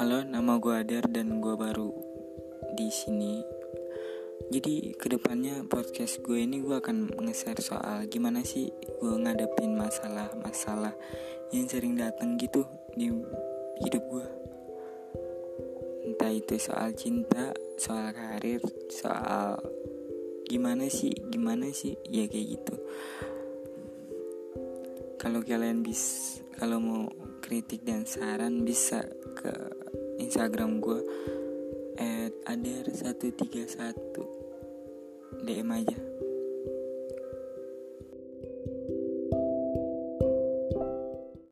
Halo, nama gue Adar dan gue baru di sini. Jadi ke depannya podcast gue ini gue akan nge-share soal gimana sih gue ngadepin masalah-masalah yang sering datang gitu di hidup gue. Entah itu soal cinta, soal karir, soal gimana sih, gimana sih, ya kayak gitu. Kalau kalian bis, kalau mau kritik dan saran bisa ke Instagram gue at adar131 DM aja